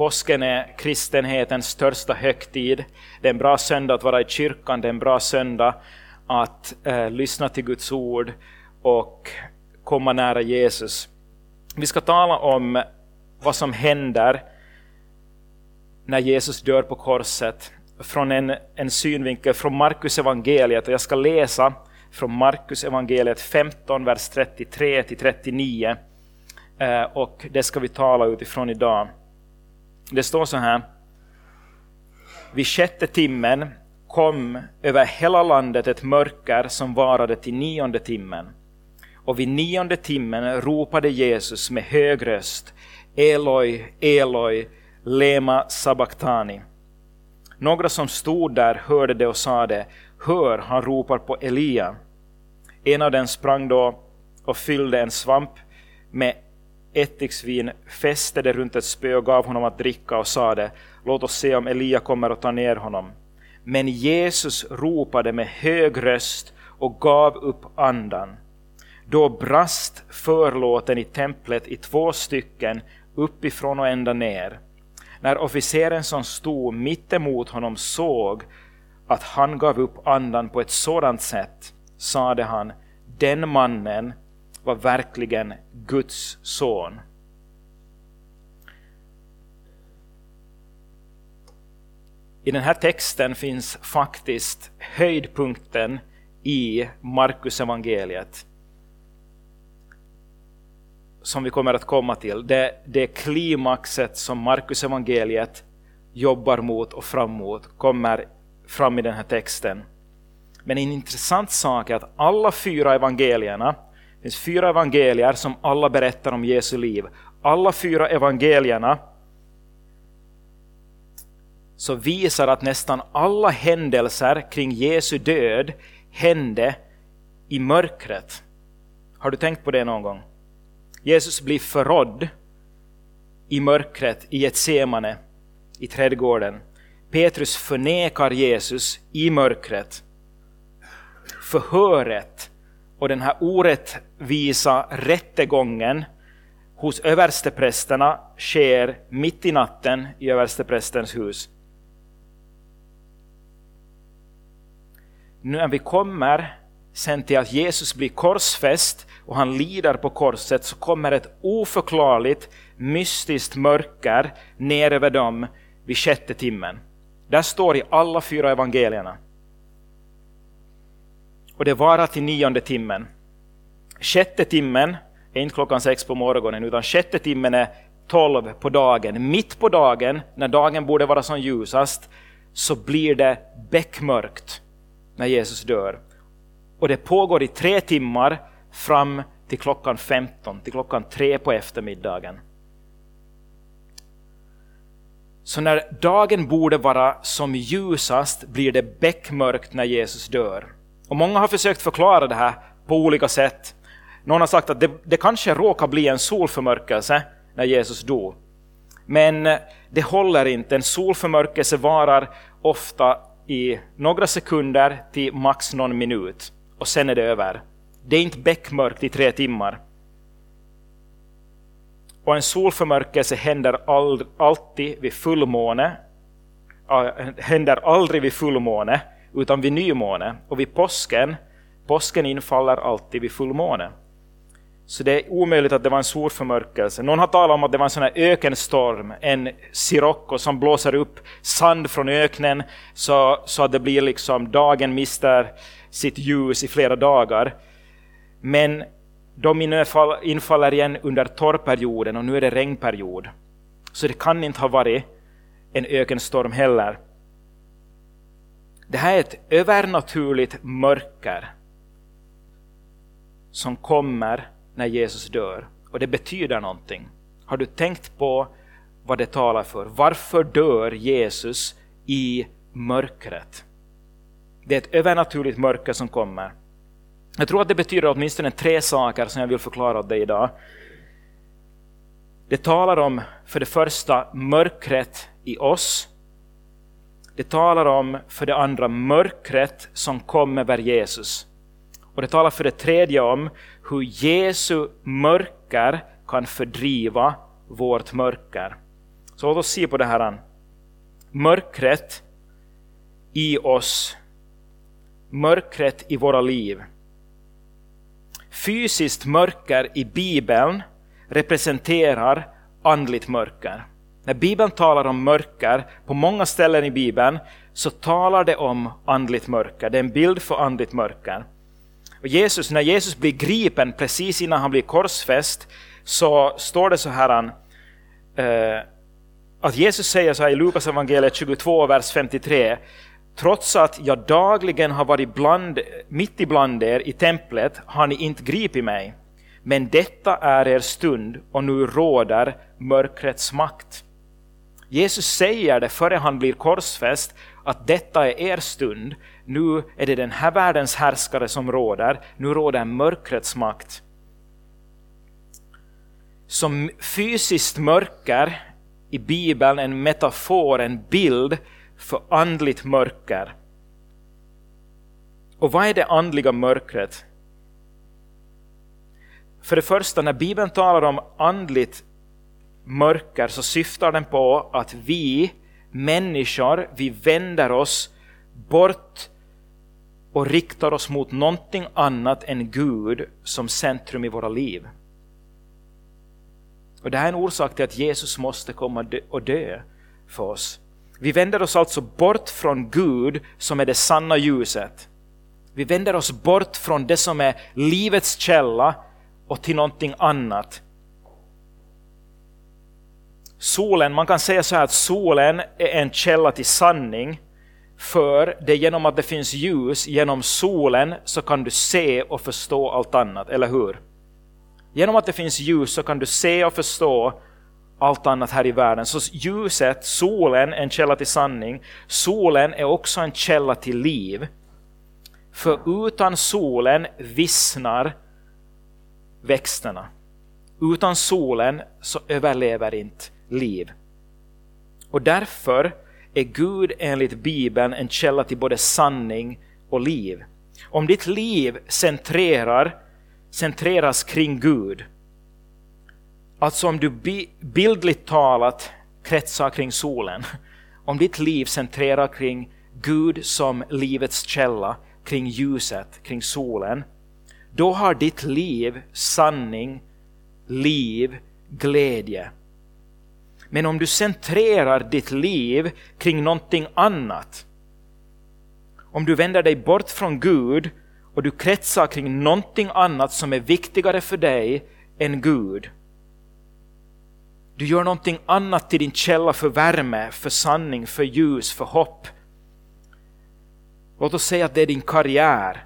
Påsken är kristenhetens största högtid. Det är en bra söndag att vara i kyrkan, det är en bra söndag att eh, lyssna till Guds ord och komma nära Jesus. Vi ska tala om vad som händer när Jesus dör på korset från en, en synvinkel från Markus evangeliet och jag ska läsa från Markus evangeliet 15, vers 33 till 39 eh, och det ska vi tala utifrån idag. Det står så här. Vid sjätte timmen kom över hela landet ett mörker som varade till nionde timmen. Och vid nionde timmen ropade Jesus med hög röst Eloi, Eloi, lema sabachthani. Några som stod där hörde det och sade Hör, han ropar på Elia. En av dem sprang då och fyllde en svamp med ättiksvin, fäste det runt ett spö och gav honom att dricka och sade Låt oss se om Elia kommer att ta ner honom. Men Jesus ropade med hög röst och gav upp andan. Då brast förlåten i templet i två stycken uppifrån och ända ner. När officeren som stod mittemot honom såg att han gav upp andan på ett sådant sätt sade han, den mannen var verkligen Guds son. I den här texten finns faktiskt höjdpunkten i Markus evangeliet som vi kommer att komma till. Det, det klimaxet som Markus evangeliet jobbar mot och fram mot kommer fram i den här texten. Men en intressant sak är att alla fyra evangelierna, det finns fyra evangelier som alla berättar om Jesu liv. Alla fyra evangelierna så visar att nästan alla händelser kring Jesu död hände i mörkret. Har du tänkt på det någon gång? Jesus blir förrådd i mörkret i Getsemane, i trädgården. Petrus förnekar Jesus i mörkret. Förhöret och den här visa rättegången hos översteprästerna sker mitt i natten i översteprästens hus. Nu när vi kommer sen till att Jesus blir korsfäst och han lider på korset så kommer ett oförklarligt mystiskt mörker ner över dem vid sjätte timmen. Där står i alla fyra evangelierna. Och det varar till nionde timmen. Sjätte timmen är inte klockan sex på morgonen utan sjätte timmen är tolv på dagen. Mitt på dagen, när dagen borde vara som ljusast, så blir det beckmörkt när Jesus dör. Och det pågår i tre timmar fram till klockan 15, till klockan tre på eftermiddagen. Så när dagen borde vara som ljusast blir det beckmörkt när Jesus dör. Och många har försökt förklara det här på olika sätt. Någon har sagt att det, det kanske råkar bli en solförmörkelse när Jesus dog. Men eh, det håller inte. En solförmörkelse varar ofta i några sekunder till max någon minut och sen är det över. Det är inte beckmörkt i tre timmar. Och en solförmörkelse händer all, alltid vid fullmåne. Äh, händer aldrig vid fullmåne, utan vid nymåne. Och vid påsken, påsken infaller alltid vid fullmåne. Så det är omöjligt att det var en solförmörkelse. Någon har talat om att det var en sån här ökenstorm, en sirocco som blåser upp sand från öknen så, så att det blir liksom dagen mister sitt ljus i flera dagar. Men de infaller igen under torrperioden och nu är det regnperiod. Så det kan inte ha varit en ökenstorm heller. Det här är ett övernaturligt mörker som kommer när Jesus dör. Och det betyder någonting. Har du tänkt på vad det talar för? Varför dör Jesus i mörkret? Det är ett övernaturligt mörker som kommer. Jag tror att det betyder åtminstone tre saker som jag vill förklara åt dig idag. Det talar om för det första mörkret i oss. Det talar om för det andra mörkret som kom över Jesus. Och det talar för det tredje om hur Jesu mörker kan fördriva vårt mörker. Så låt oss se på det här. Mörkret i oss, mörkret i våra liv. Fysiskt mörker i Bibeln representerar andligt mörker. När Bibeln talar om mörker, på många ställen i Bibeln, så talar det om andligt mörker. Det är en bild för andligt mörker. Och Jesus, när Jesus blir gripen precis innan han blir korsfäst, så står det så här eh, att Jesus säger så här i Lukas evangeliet 22, vers 53. Trots att jag dagligen har varit bland, mitt ibland er i templet har ni inte gripit mig. Men detta är er stund och nu råder mörkrets makt. Jesus säger det före han blir korsfäst att detta är er stund. Nu är det den här världens härskare som råder. Nu råder mörkrets makt. Som fysiskt mörker i Bibeln en metafor, en bild för andligt mörker. Och vad är det andliga mörkret? För det första, när Bibeln talar om andligt mörker så syftar den på att vi människor, vi vänder oss bort och riktar oss mot någonting annat än Gud som centrum i våra liv. Och Det här är en orsak till att Jesus måste komma och dö för oss. Vi vänder oss alltså bort från Gud som är det sanna ljuset. Vi vänder oss bort från det som är livets källa och till någonting annat. Solen, man kan säga så här att solen är en källa till sanning, för det är genom att det finns ljus genom solen så kan du se och förstå allt annat, eller hur? Genom att det finns ljus så kan du se och förstå allt annat här i världen. Så ljuset, solen, är en källa till sanning. Solen är också en källa till liv. För utan solen vissnar växterna. Utan solen så överlever inte liv. Och därför är Gud enligt Bibeln en källa till både sanning och liv. Om ditt liv centrerar, centreras kring Gud, alltså om du bildligt talat kretsar kring solen, om ditt liv centrerar kring Gud som livets källa, kring ljuset, kring solen, då har ditt liv sanning, liv, glädje. Men om du centrerar ditt liv kring någonting annat, om du vänder dig bort från Gud och du kretsar kring någonting annat som är viktigare för dig än Gud. Du gör någonting annat till din källa för värme, för sanning, för ljus, för hopp. Låt oss säga att det är din karriär,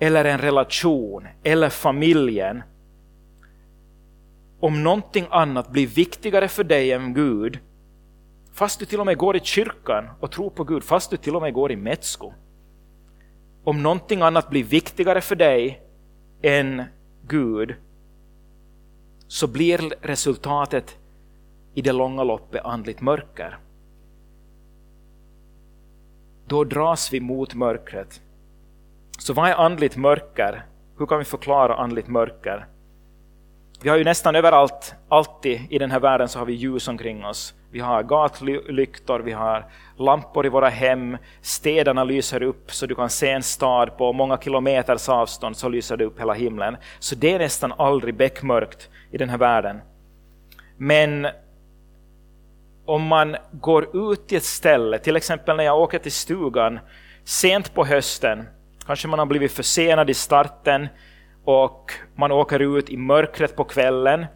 eller en relation, eller familjen. Om någonting annat blir viktigare för dig än Gud, fast du till och med går i kyrkan och tror på Gud, fast du till och med går i Metsko. Om någonting annat blir viktigare för dig än Gud, så blir resultatet i det långa loppet andligt mörker. Då dras vi mot mörkret. Så vad är andligt mörker? Hur kan vi förklara andligt mörker? Vi har ju nästan överallt, alltid i den här världen så har vi ljus omkring oss. Vi har gatlyktor, vi har lampor i våra hem, städerna lyser upp så du kan se en stad på många kilometers avstånd så lyser det upp hela himlen. Så det är nästan aldrig beckmörkt i den här världen. Men om man går ut till ett ställe, till exempel när jag åker till stugan sent på hösten, kanske man har blivit försenad i starten och man åker ut i mörkret på kvällen.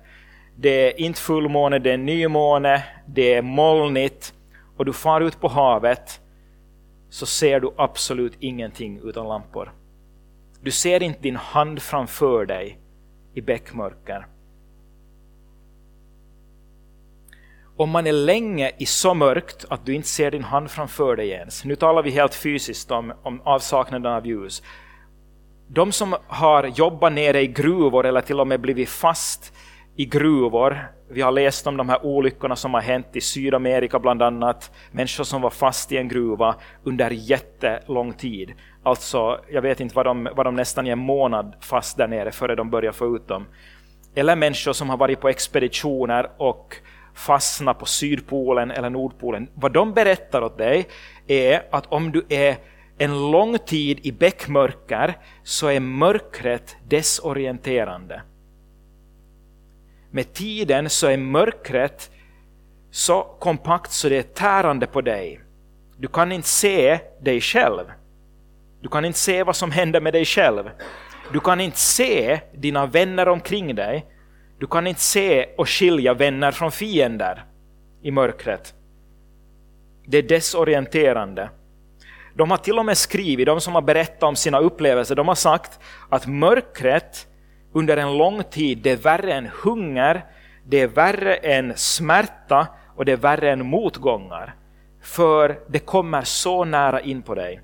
Det är inte fullmåne, det är nymåne, det är molnigt och du far ut på havet så ser du absolut ingenting utan lampor. Du ser inte din hand framför dig i bäckmörker. om man är länge i så mörkt att du inte ser din hand framför dig ens. Nu talar vi helt fysiskt om, om avsaknaden av ljus. De som har jobbat nere i gruvor eller till och med blivit fast i gruvor. Vi har läst om de här olyckorna som har hänt i Sydamerika bland annat. Människor som var fast i en gruva under jättelång tid. Alltså, jag vet inte vad de, vad de nästan i en månad fast där nere före de börjar få ut dem. Eller människor som har varit på expeditioner och fastnat på Sydpolen eller Nordpolen. Vad de berättar åt dig är att om du är en lång tid i bäckmörker så är mörkret desorienterande. Med tiden så är mörkret så kompakt så det är tärande på dig. Du kan inte se dig själv. Du kan inte se vad som händer med dig själv. Du kan inte se dina vänner omkring dig. Du kan inte se och skilja vänner från fiender i mörkret. Det är desorienterande. De har till och med skrivit, de som har berättat om sina upplevelser, de har sagt att mörkret under en lång tid, det är värre än hunger, det är värre än smärta och det är värre än motgångar. För det kommer så nära in på dig.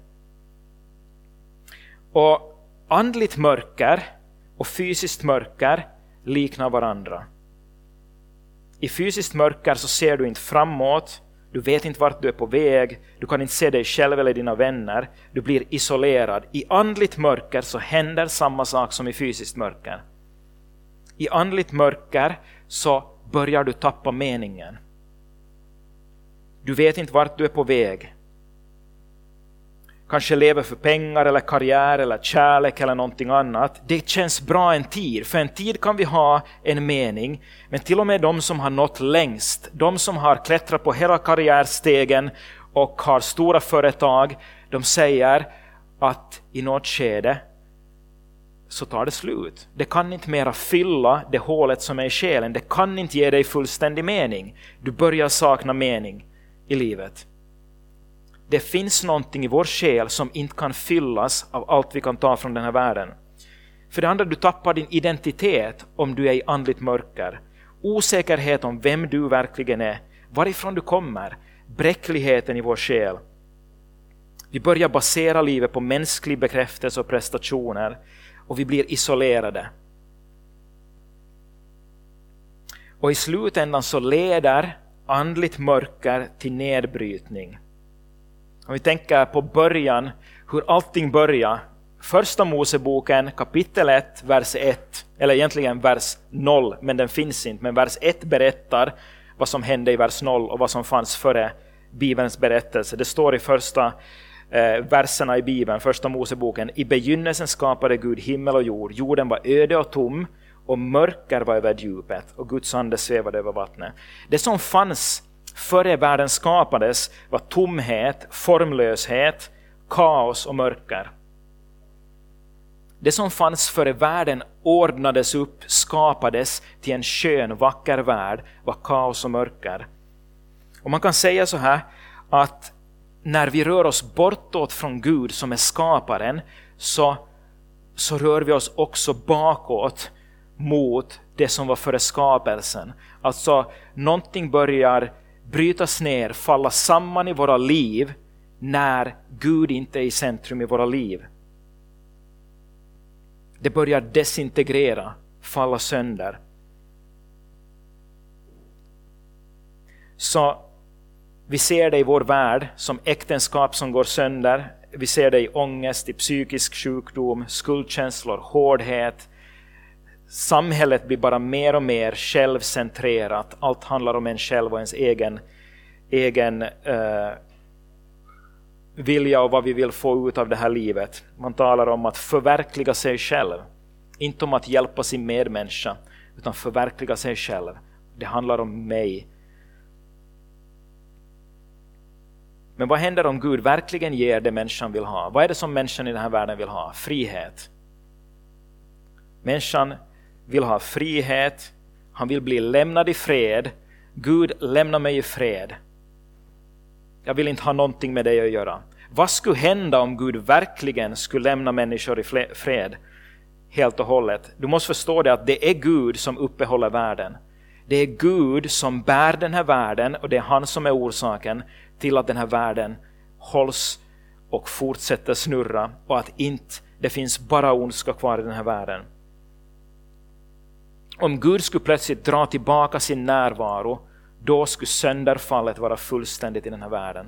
Och andligt mörker och fysiskt mörker liknar varandra. I fysiskt mörker så ser du inte framåt, du vet inte vart du är på väg, du kan inte se dig själv eller dina vänner, du blir isolerad. I andligt mörker så händer samma sak som i fysiskt mörker. I andligt mörker så börjar du tappa meningen. Du vet inte vart du är på väg. Kanske lever för pengar eller karriär eller kärlek eller någonting annat. Det känns bra en tid, för en tid kan vi ha en mening. Men till och med de som har nått längst, de som har klättrat på hela karriärstegen och har stora företag, de säger att i något skede så tar det slut. Det kan inte mera fylla det hålet som är i själen. Det kan inte ge dig fullständig mening. Du börjar sakna mening i livet. Det finns någonting i vår själ som inte kan fyllas av allt vi kan ta från den här världen. För det andra, du tappar din identitet om du är i andligt mörker. Osäkerhet om vem du verkligen är, varifrån du kommer, bräckligheten i vår själ. Vi börjar basera livet på mänsklig bekräftelse och prestationer och vi blir isolerade. Och i slutändan så leder andligt mörker till nedbrytning. Om vi tänker på början, hur allting börjar. Första Moseboken kapitel 1, vers 1, eller egentligen vers 0, men den finns inte, men vers 1 berättar vad som hände i vers 0 och vad som fanns före Bibelns berättelse. Det står i första eh, verserna i Bibeln, första Moseboken. I begynnelsen skapade Gud himmel och jord. Jorden var öde och tom och mörker var över djupet och Guds ande svävade över vattnet. Det som fanns före världen skapades var tomhet, formlöshet, kaos och mörker. Det som fanns före världen ordnades upp, skapades till en skön, vacker värld, var kaos och mörker. Och man kan säga så här att när vi rör oss bortåt från Gud som är skaparen så, så rör vi oss också bakåt mot det som var före skapelsen. Alltså någonting börjar brytas ner, falla samman i våra liv när Gud inte är i centrum i våra liv. Det börjar desintegrera, falla sönder. Så vi ser det i vår värld som äktenskap som går sönder. Vi ser det i ångest, i psykisk sjukdom, skuldkänslor, hårdhet, samhället blir bara mer och mer självcentrerat. Allt handlar om en själv och ens egen, egen uh, vilja och vad vi vill få ut av det här livet. Man talar om att förverkliga sig själv. Inte om att hjälpa sin medmänniska, utan förverkliga sig själv. Det handlar om mig. Men vad händer om Gud verkligen ger det människan vill ha? Vad är det som människan i den här världen vill ha? Frihet. Människan vill ha frihet, han vill bli lämnad i fred. Gud, lämna mig i fred. Jag vill inte ha någonting med dig att göra. Vad skulle hända om Gud verkligen skulle lämna människor i fred? Helt och hållet. Du måste förstå det att det är Gud som uppehåller världen. Det är Gud som bär den här världen och det är han som är orsaken till att den här världen hålls och fortsätter snurra och att inte det finns bara ondska kvar i den här världen om Gud skulle plötsligt dra tillbaka sin närvaro, då skulle sönderfallet vara fullständigt i den här världen.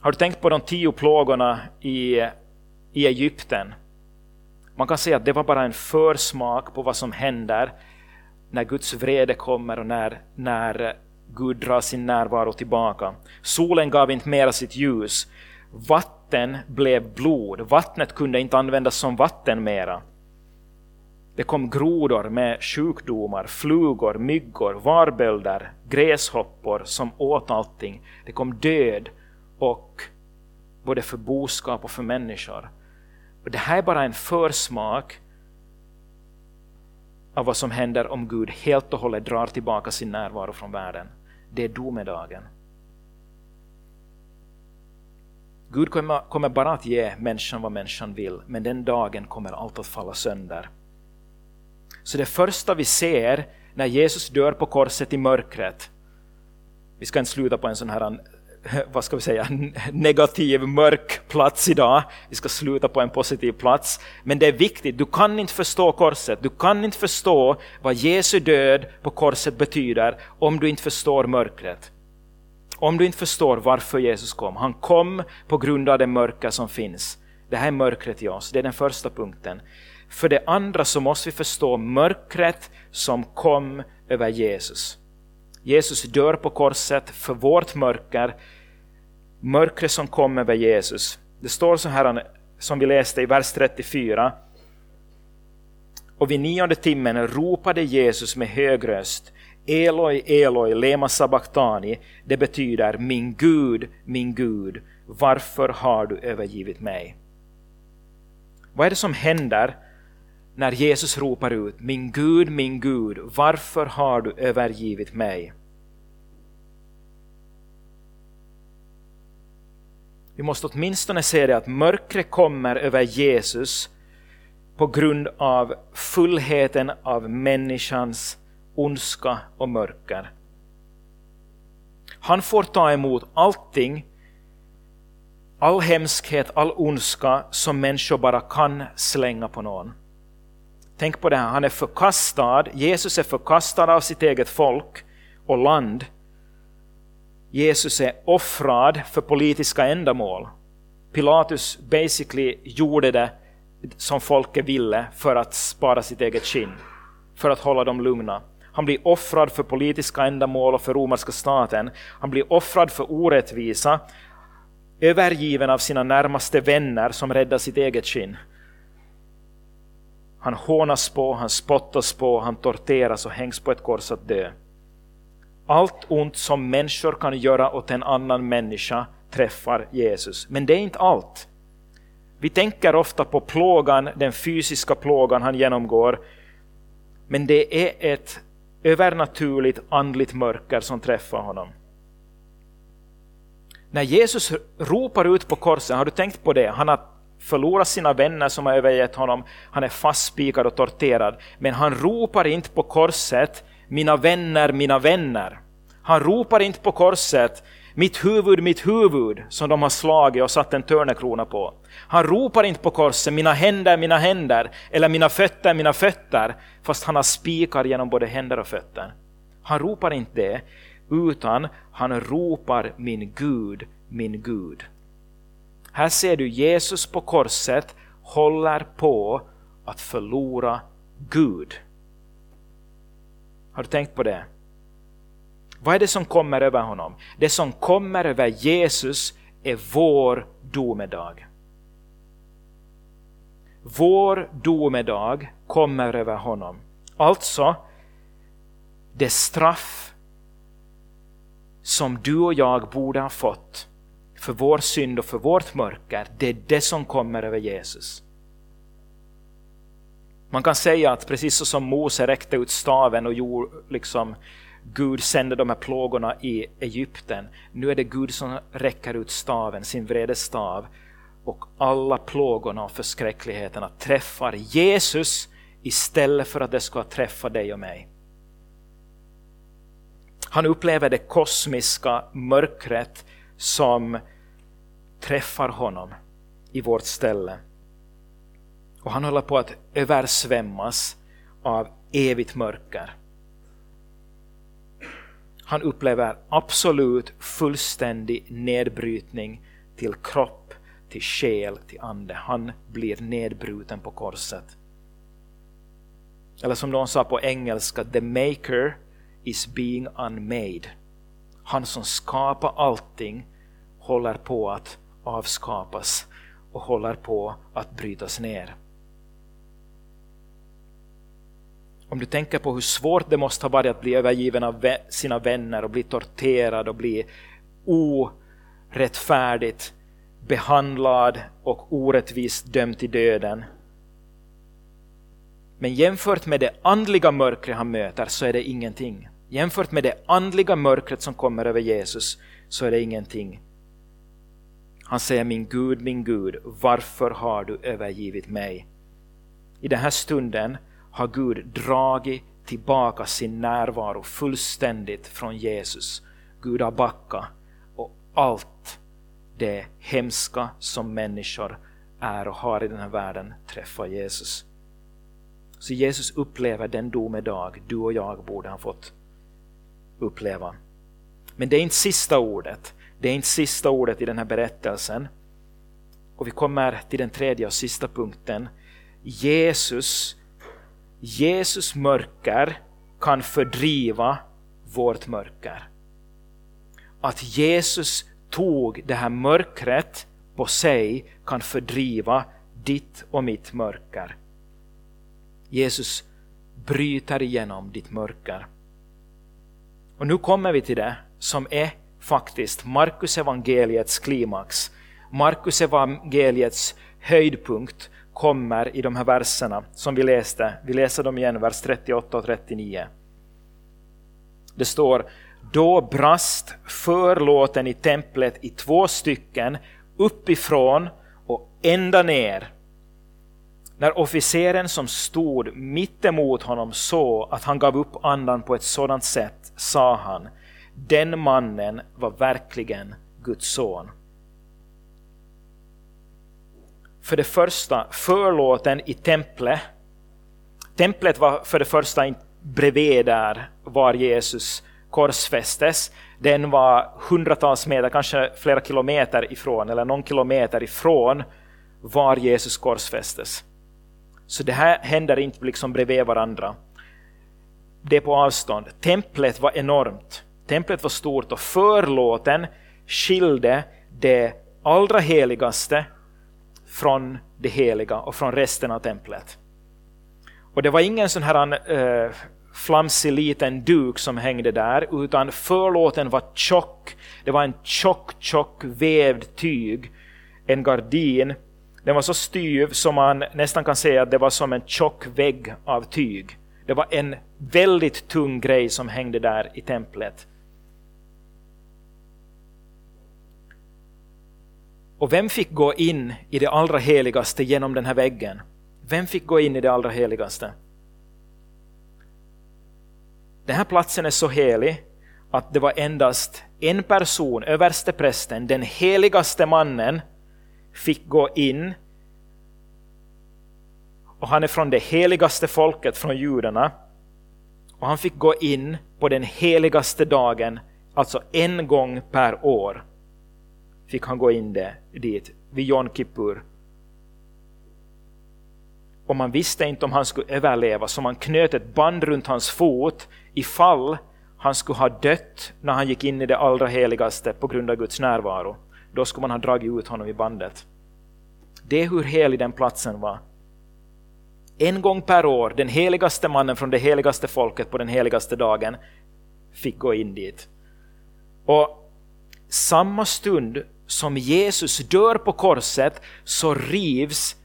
Har du tänkt på de tio plågorna i, i Egypten? Man kan säga att det var bara en försmak på vad som händer när Guds vrede kommer och när, när Gud drar sin närvaro tillbaka. Solen gav inte mera sitt ljus. Vatten blev blod. Vattnet kunde inte användas som vatten mera. Det kom grodor med sjukdomar, flugor, myggor, varbölder, gräshoppor som åt allting. Det kom död och både för boskap och för människor. Och det här är bara en försmak av vad som händer om Gud helt och hållet drar tillbaka sin närvaro från världen. Det är domedagen. Gud kommer bara att ge människan vad människan vill, men den dagen kommer allt att falla sönder. Så det första vi ser när Jesus dör på korset i mörkret, vi ska inte sluta på en sån här vad ska vi säga, negativ, mörk plats idag. Vi ska sluta på en positiv plats. Men det är viktigt, du kan inte förstå korset, du kan inte förstå vad Jesu död på korset betyder om du inte förstår mörkret. Om du inte förstår varför Jesus kom. Han kom på grund av det mörka som finns. Det här är mörkret i oss, det är den första punkten. För det andra så måste vi förstå mörkret som kom över Jesus. Jesus dör på korset för vårt mörker, mörkret som kom över Jesus. Det står så här som vi läste i vers 34. Och vid nionde timmen ropade Jesus med hög röst Eloi, Eloi, lema sabachthani. Det betyder min Gud, min Gud, varför har du övergivit mig? Vad är det som händer när Jesus ropar ut Min Gud, min Gud, varför har du övergivit mig? Vi måste åtminstone se det att mörkret kommer över Jesus på grund av fullheten av människans ondska och mörker. Han får ta emot allting, all hemskhet, all ondska som människor bara kan slänga på någon. Tänk på det här, han är förkastad, Jesus är förkastad av sitt eget folk och land. Jesus är offrad för politiska ändamål. Pilatus basically gjorde det som folket ville för att spara sitt eget skinn, för att hålla dem lugna. Han blir offrad för politiska ändamål och för romerska staten. Han blir offrad för orättvisa, övergiven av sina närmaste vänner som räddar sitt eget skinn. Han hånas på, han spottas på, han torteras och hängs på ett kors att dö. Allt ont som människor kan göra åt en annan människa träffar Jesus. Men det är inte allt. Vi tänker ofta på plågan, den fysiska plågan han genomgår. Men det är ett övernaturligt andligt mörker som träffar honom. När Jesus ropar ut på korset, har du tänkt på det? Han har förlorat sina vänner som har övergett honom, han är fastspikad och torterad. Men han ropar inte på korset mina vänner, mina vänner. Han ropar inte på korset mitt huvud, mitt huvud som de har slagit och satt en törnekrona på. Han ropar inte på korset mina händer, mina händer eller mina fötter, mina fötter fast han har spikar genom både händer och fötter. Han ropar inte det utan han ropar min Gud, min Gud. Här ser du Jesus på korset håller på att förlora Gud. Har du tänkt på det? Vad är det som kommer över honom? Det som kommer över Jesus är vår domedag. Vår domedag kommer över honom. Alltså, det straff som du och jag borde ha fått för vår synd och för vårt mörker, det är det som kommer över Jesus. Man kan säga att precis så som Mose räckte ut staven och gjorde, liksom, Gud sände de här plågorna i Egypten. Nu är det Gud som räcker ut staven, sin vredestav och alla plågorna och förskräckligheterna träffar Jesus istället för att det ska träffa dig och mig. Han upplever det kosmiska mörkret som träffar honom i vårt ställe. Och han håller på att översvämmas av evigt mörker. Han upplever absolut fullständig nedbrytning till kropp, till själ, till ande. Han blir nedbruten på korset. Eller som någon sa på engelska, the maker is being unmade. Han som skapar allting håller på att avskapas och håller på att brytas ner. Om du tänker på hur svårt det måste ha varit att bli övergiven av sina vänner och bli torterad och bli orättfärdigt behandlad och orättvist dömd till döden. Men jämfört med det andliga mörkret han möter så är det ingenting. Jämfört med det andliga mörkret som kommer över Jesus så är det ingenting. Han säger min Gud, min Gud, varför har du övergivit mig? I den här stunden har Gud dragit tillbaka sin närvaro fullständigt från Jesus. Gud har backat och allt det hemska som människor är och har i den här världen träffar Jesus. Så Jesus upplever den domedag du och jag borde ha fått uppleva. Men det är inte sista ordet. Det är inte sista ordet i den här berättelsen. Och vi kommer till den tredje och sista punkten. Jesus, Jesus mörker kan fördriva vårt mörker. Att Jesus tog det här mörkret på sig kan fördriva ditt och mitt mörker. Jesus bryter igenom ditt mörker. Och nu kommer vi till det som är faktiskt Markus evangeliets klimax. Markus evangeliets höjdpunkt kommer i de här verserna som vi läste. Vi läser dem igen, vers 38 och 39. Det står Då brast förlåten i templet i två stycken uppifrån och ända ner när officeren som stod mittemot honom såg att han gav upp andan på ett sådant sätt sa han, den mannen var verkligen Guds son. För det första, förlåten i templet. Templet var för det första inte bredvid där var Jesus korsfästes. Den var hundratals meter, kanske flera kilometer ifrån, eller någon kilometer ifrån var Jesus korsfästes. Så det här händer inte liksom bredvid varandra. Det är på avstånd. Templet var enormt. Templet var stort och förlåten skilde det allra heligaste från det heliga och från resten av templet. Och det var ingen sån här äh, flamsig liten duk som hängde där, utan förlåten var tjock. Det var en tjock, tjock vävd tyg, en gardin den var så styv som man nästan kan säga att det var som en tjock vägg av tyg. Det var en väldigt tung grej som hängde där i templet. Och vem fick gå in i det allra heligaste genom den här väggen? Vem fick gå in i det allra heligaste? Den här platsen är så helig att det var endast en person, översteprästen, den heligaste mannen, fick gå in och han är från det heligaste folket, från judarna. Och han fick gå in på den heligaste dagen, alltså en gång per år. Fick han gå in det, dit, vid Jom Kippur. Och man visste inte om han skulle överleva, så man knöt ett band runt hans fot ifall han skulle ha dött när han gick in i det allra heligaste på grund av Guds närvaro. Då skulle man ha dragit ut honom i bandet. Det är hur helig den platsen var. En gång per år, den heligaste mannen från det heligaste folket på den heligaste dagen fick gå in dit. Och samma stund som Jesus dör på korset så rivs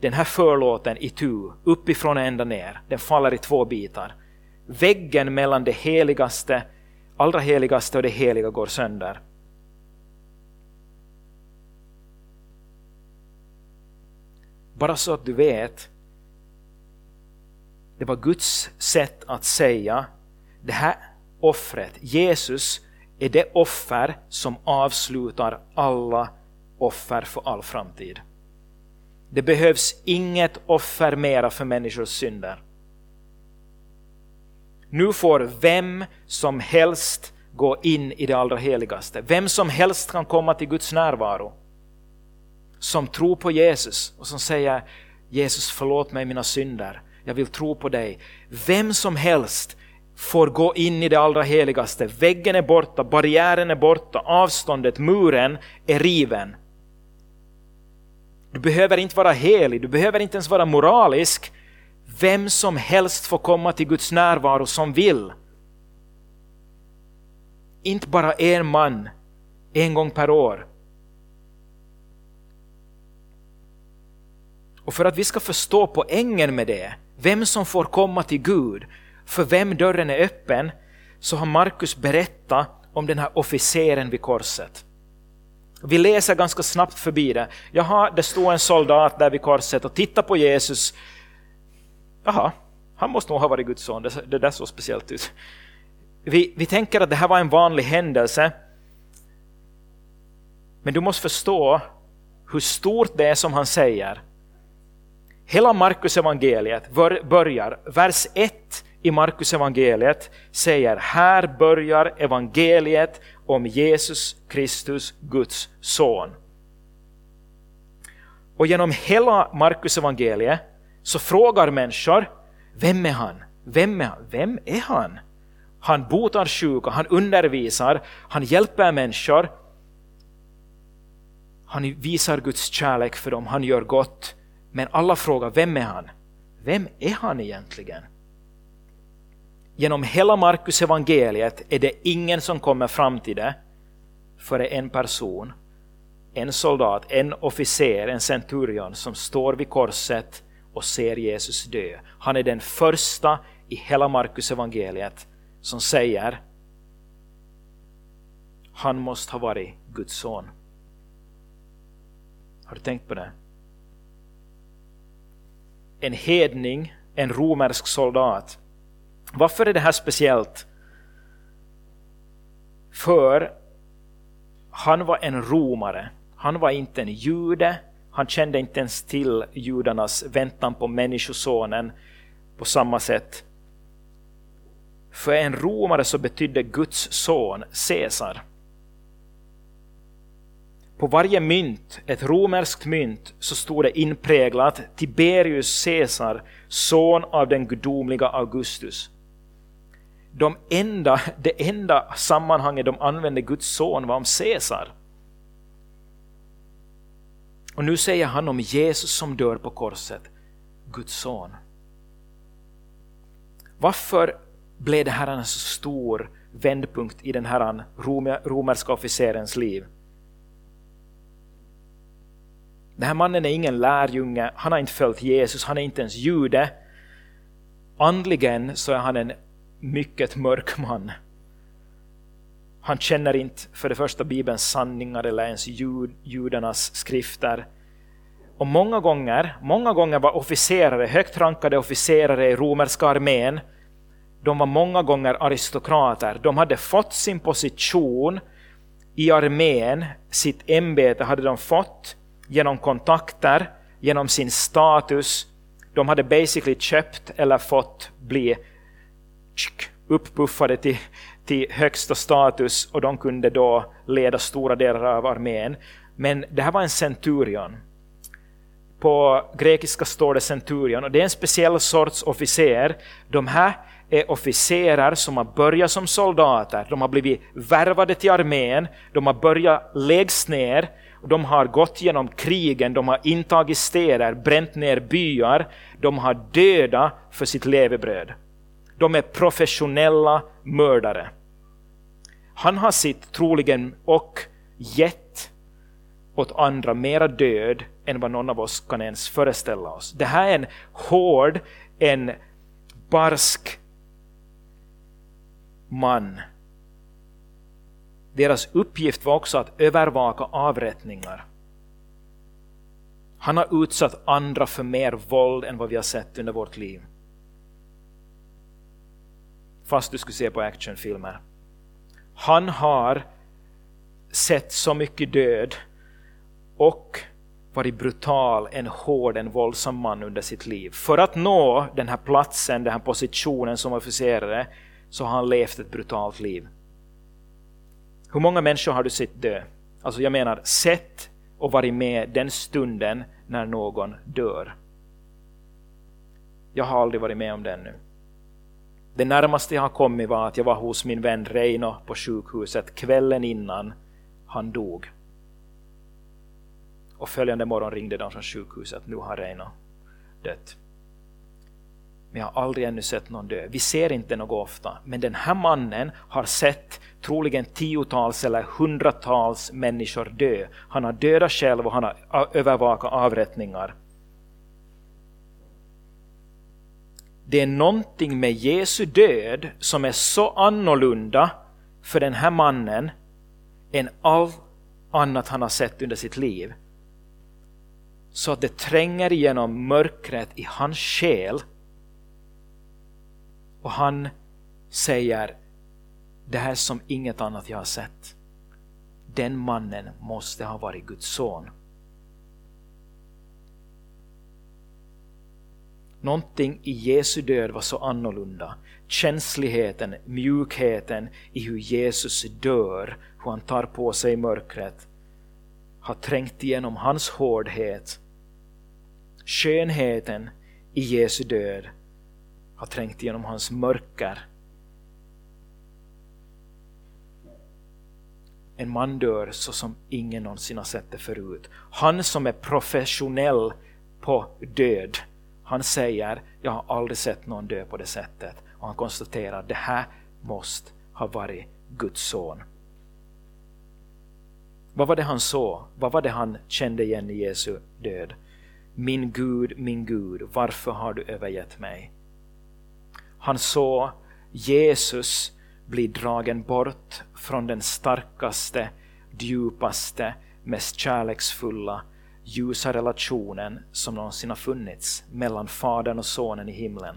den här förlåten i tu, uppifrån och ända ner. Den faller i två bitar. Väggen mellan det heligaste, allra heligaste och det heliga går sönder. Bara så att du vet, det var Guds sätt att säga, det här offret, Jesus är det offer som avslutar alla offer för all framtid. Det behövs inget offer mera för människors synder. Nu får vem som helst gå in i det allra heligaste. Vem som helst kan komma till Guds närvaro som tror på Jesus och som säger Jesus förlåt mig mina synder. jag vill tro på dig. Vem som helst får gå in i det allra heligaste. Väggen är borta, barriären är borta, avståndet, muren är riven. Du behöver inte vara helig, du behöver inte ens vara moralisk. Vem som helst får komma till Guds närvaro som vill. Inte bara en man, en gång per år. Och för att vi ska förstå poängen med det, vem som får komma till Gud, för vem dörren är öppen, så har Markus berättat om den här officeren vid korset. Vi läser ganska snabbt förbi det. Jaha, det står en soldat där vid korset och tittar på Jesus. Jaha, han måste nog ha varit Guds son, det, där såg speciellt ut. Vi, vi tänker att det här var en vanlig händelse. Men du måste förstå hur stort det är som han säger. Hela Markus evangeliet börjar, vers 1 i Markus evangeliet säger här börjar evangeliet om Jesus Kristus, Guds son. Och genom hela Markus evangeliet så frågar människor, vem är han? Vem är han? Vem är han? Han botar sjuka, han undervisar, han hjälper människor. Han visar Guds kärlek för dem, han gör gott. Men alla frågar, vem är han? Vem är han egentligen? Genom hela Markus evangeliet är det ingen som kommer fram till det före en person, en soldat, en officer, en centurion som står vid korset och ser Jesus dö. Han är den första i hela Markus evangeliet som säger han måste ha varit Guds son. Har du tänkt på det? En hedning, en romersk soldat. Varför är det här speciellt? För han var en romare. Han var inte en jude. Han kände inte ens till judarnas väntan på Människosonen på samma sätt. För en romare så betydde Guds son Caesar. På varje mynt, ett romerskt mynt, så stod det inpräglat Tiberius Caesar, son av den gudomliga Augustus. De enda, det enda sammanhanget de använde Guds son var om Caesar. Och nu säger han om Jesus som dör på korset, Guds son. Varför blev det här en så stor vändpunkt i den här romerska officerens liv? Den här mannen är ingen lärjunge, han har inte följt Jesus, han är inte ens jude. Andligen så är han en mycket mörk man. Han känner inte för det första Bibelns sanningar eller ens jud, judarnas skrifter. Och många gånger, många gånger var officerare, högt rankade officerare i romerska armén, de var många gånger aristokrater. De hade fått sin position i armén, sitt ämbete hade de fått genom kontakter, genom sin status. De hade basically köpt eller fått bli uppbuffade till, till högsta status och de kunde då leda stora delar av armén. Men det här var en centurion. På grekiska står det centurion och det är en speciell sorts officer. De här är officerer som har börjat som soldater, de har blivit värvade till armén, de har börjat lägst ner, de har gått genom krigen, de har intagit städer, bränt ner byar, de har dödat för sitt levebröd. De är professionella mördare. Han har sitt troligen och gett åt andra mera död än vad någon av oss kan ens föreställa oss. Det här är en hård, en barsk man. Deras uppgift var också att övervaka avrättningar. Han har utsatt andra för mer våld än vad vi har sett under vårt liv. Fast du skulle se på actionfilmer. Han har sett så mycket död och varit brutal, en hård, en våldsam man under sitt liv. För att nå den här platsen, den här positionen som officerare så har han levt ett brutalt liv. Hur många människor har du sett dö? Alltså jag menar sett och varit med den stunden när någon dör. Jag har aldrig varit med om det ännu. Det närmaste jag har kommit var att jag var hos min vän Reino på sjukhuset kvällen innan han dog. Och följande morgon ringde de från sjukhuset, nu har Reino dött. Men jag har aldrig ännu sett någon dö. Vi ser inte något ofta, men den här mannen har sett troligen tiotals eller hundratals människor dö. Han har dödat själv och han har övervakat avrättningar. Det är någonting med Jesu död som är så annorlunda för den här mannen än allt annat han har sett under sitt liv. Så att det tränger igenom mörkret i hans själ. Och han säger det här som inget annat jag har sett. Den mannen måste ha varit Guds son. Någonting i Jesu död var så annorlunda. Känsligheten, mjukheten i hur Jesus dör, hur han tar på sig mörkret, har trängt igenom hans hårdhet. Skönheten i Jesu död har trängt igenom hans mörker. En man dör så som ingen någonsin har sett det förut. Han som är professionell på död han säger, jag har aldrig sett någon dö på det sättet. Och han konstaterar, det här måste ha varit Guds son. Vad var det han såg? Vad var det han kände igen i Jesu död? Min Gud, min Gud, varför har du övergett mig? Han såg Jesus bli dragen bort från den starkaste, djupaste, mest kärleksfulla ljusa relationen som någonsin har funnits mellan Fadern och Sonen i himlen.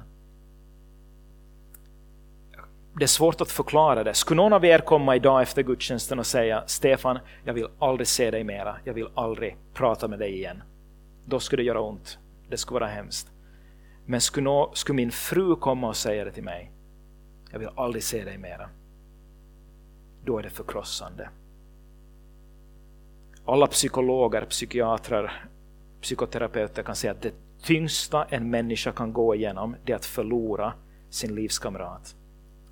Det är svårt att förklara det. Skulle någon av er komma idag efter gudstjänsten och säga Stefan, jag vill aldrig se dig mera, jag vill aldrig prata med dig igen. Då skulle det göra ont. Det skulle vara hemskt. Men skulle, nå, skulle min fru komma och säga det till mig, jag vill aldrig se dig mera. Då är det förkrossande alla psykologer, psykiatrer, psykoterapeuter kan säga att det tyngsta en människa kan gå igenom det är att förlora sin livskamrat.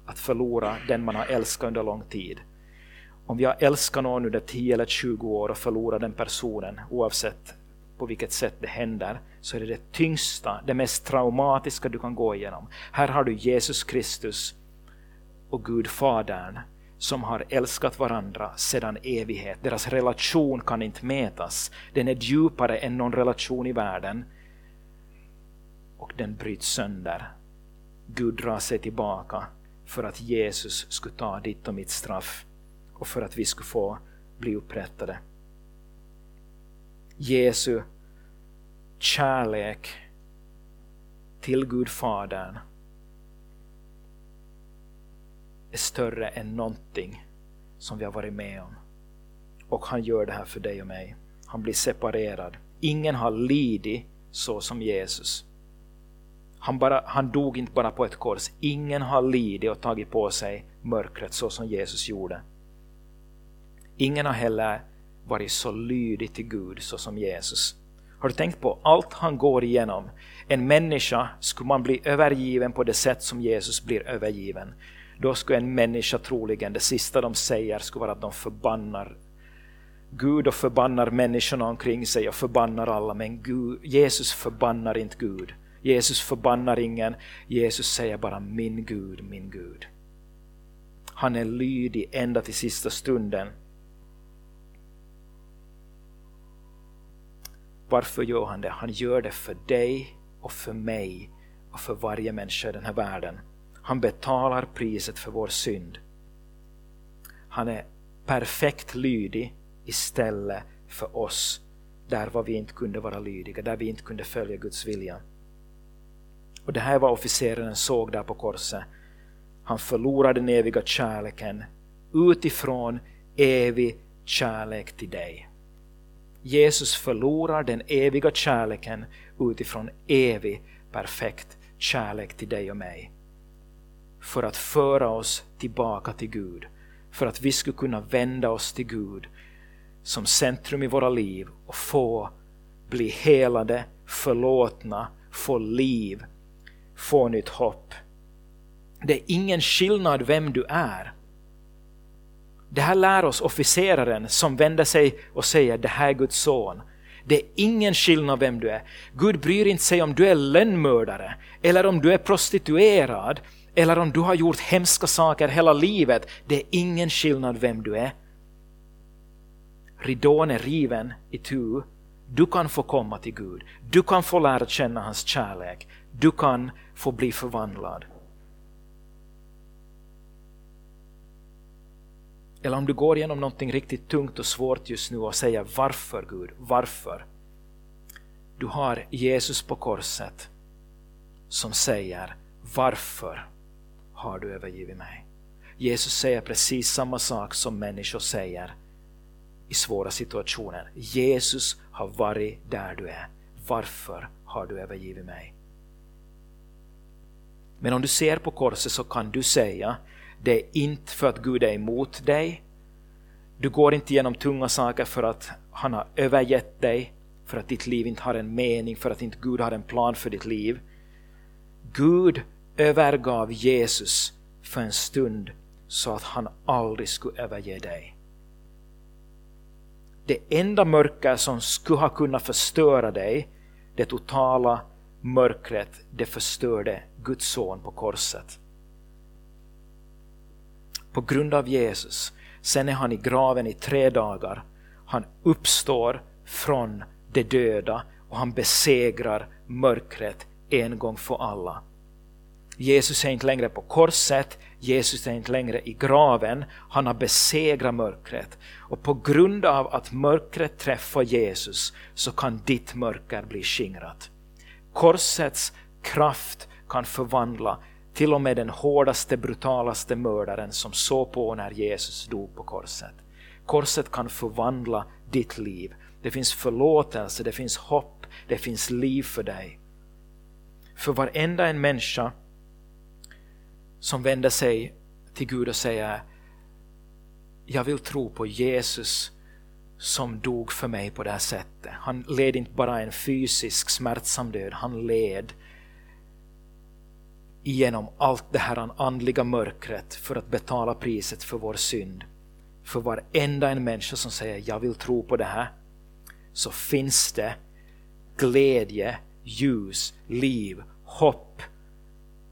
Att förlora den man har älskat under lång tid. Om vi har älskat någon under 10 eller 20 år och förlorar den personen, oavsett på vilket sätt det händer, så är det det tyngsta, det mest traumatiska du kan gå igenom. Här har du Jesus Kristus och Gud Fadern som har älskat varandra sedan evighet. Deras relation kan inte mätas. Den är djupare än någon relation i världen. Och den bryts sönder. Gud drar sig tillbaka för att Jesus skulle ta ditt och mitt straff och för att vi skulle få bli upprättade. Jesu kärlek till Gud Fadern är större än någonting som vi har varit med om. Och han gör det här för dig och mig. Han blir separerad. Ingen har lidit så som Jesus. Han, bara, han dog inte bara på ett kors. Ingen har lidit och tagit på sig mörkret så som Jesus gjorde. Ingen har heller varit så lydig till Gud så som Jesus. Har du tänkt på allt han går igenom? En människa skulle man bli övergiven på det sätt som Jesus blir övergiven då skulle en människa troligen, det sista de säger skulle vara att de förbannar Gud och förbannar människorna omkring sig och förbannar alla, men Gud, Jesus förbannar inte Gud. Jesus förbannar ingen, Jesus säger bara min Gud, min Gud. Han är lydig ända till sista stunden. Varför gör han det? Han gör det för dig och för mig och för varje människa i den här världen. Han betalar priset för vår synd. Han är perfekt lydig istället för oss där var vi inte kunde vara lydiga, där vi inte kunde följa Guds vilja. Och det här var officeraren såg där på korset. Han förlorade den eviga kärleken utifrån evig kärlek till dig. Jesus förlorar den eviga kärleken utifrån evig perfekt kärlek till dig och mig för att föra oss tillbaka till Gud. För att vi skulle kunna vända oss till Gud som centrum i våra liv och få bli helade, förlåtna, få liv, få nytt hopp. Det är ingen skillnad vem du är. Det här lär oss officeraren som vänder sig och säger det här är Guds son. Det är ingen skillnad vem du är. Gud bryr inte sig om du är lönnmördare eller om du är prostituerad eller om du har gjort hemska saker hela livet. Det är ingen skillnad vem du är. Ridån är riven i tu. Du kan få komma till Gud. Du kan få lära känna hans kärlek. Du kan få bli förvandlad. Eller om du går igenom någonting riktigt tungt och svårt just nu och säger varför Gud, varför? Du har Jesus på korset som säger varför har du övergivit mig? Jesus säger precis samma sak som människor säger i svåra situationer. Jesus har varit där du är. Varför har du övergivit mig? Men om du ser på korset så kan du säga det är inte för att Gud är emot dig. Du går inte igenom tunga saker för att han har övergett dig, för att ditt liv inte har en mening, för att inte Gud har en plan för ditt liv. Gud övergav Jesus för en stund så att han aldrig skulle överge dig. Det enda mörker som skulle ha kunnat förstöra dig, det totala mörkret, det förstörde Guds son på korset. På grund av Jesus, sen är han i graven i tre dagar. Han uppstår från de döda och han besegrar mörkret en gång för alla. Jesus är inte längre på korset, Jesus är inte längre i graven, han har besegrat mörkret. Och på grund av att mörkret träffar Jesus så kan ditt mörker bli skingrat. Korsets kraft kan förvandla till och med den hårdaste, brutalaste mördaren som såg på när Jesus dog på korset. Korset kan förvandla ditt liv. Det finns förlåtelse, det finns hopp, det finns liv för dig. För varenda en människa som vänder sig till Gud och säger jag vill tro på Jesus som dog för mig på det här sättet. Han led inte bara en fysisk smärtsam död, han led igenom allt det här andliga mörkret för att betala priset för vår synd. För varenda en människa som säger jag vill tro på det här så finns det glädje, ljus, liv, hopp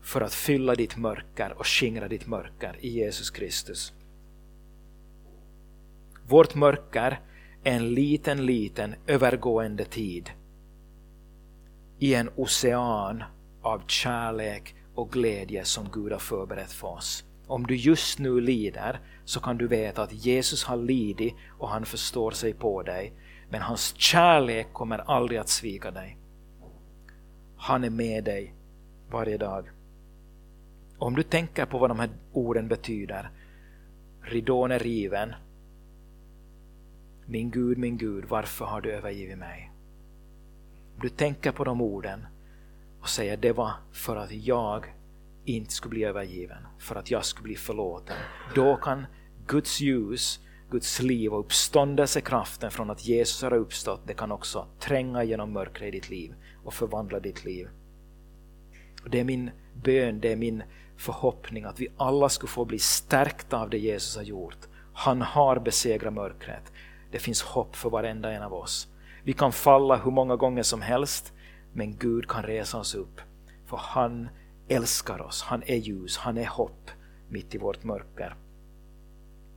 för att fylla ditt mörker och skingra ditt mörker i Jesus Kristus. Vårt mörker är en liten, liten övergående tid i en ocean av kärlek och glädje som Gud har förberett för oss. Om du just nu lider så kan du veta att Jesus har lidit och han förstår sig på dig. Men hans kärlek kommer aldrig att svika dig. Han är med dig varje dag. Om du tänker på vad de här orden betyder. Ridån är riven. Min Gud, min Gud, varför har du övergivit mig? Om du tänker på de orden och säger det var för att jag inte skulle bli övergiven, för att jag skulle bli förlåten. Då kan Guds ljus, Guds liv och uppståndelsekraften från att Jesus har uppstått, det kan också tränga genom mörkret i ditt liv och förvandla ditt liv. Och det är min bön, det är min förhoppning att vi alla skulle få bli stärkta av det Jesus har gjort. Han har besegrat mörkret. Det finns hopp för varenda en av oss. Vi kan falla hur många gånger som helst, men Gud kan resa oss upp. För han älskar oss, han är ljus, han är hopp mitt i vårt mörker.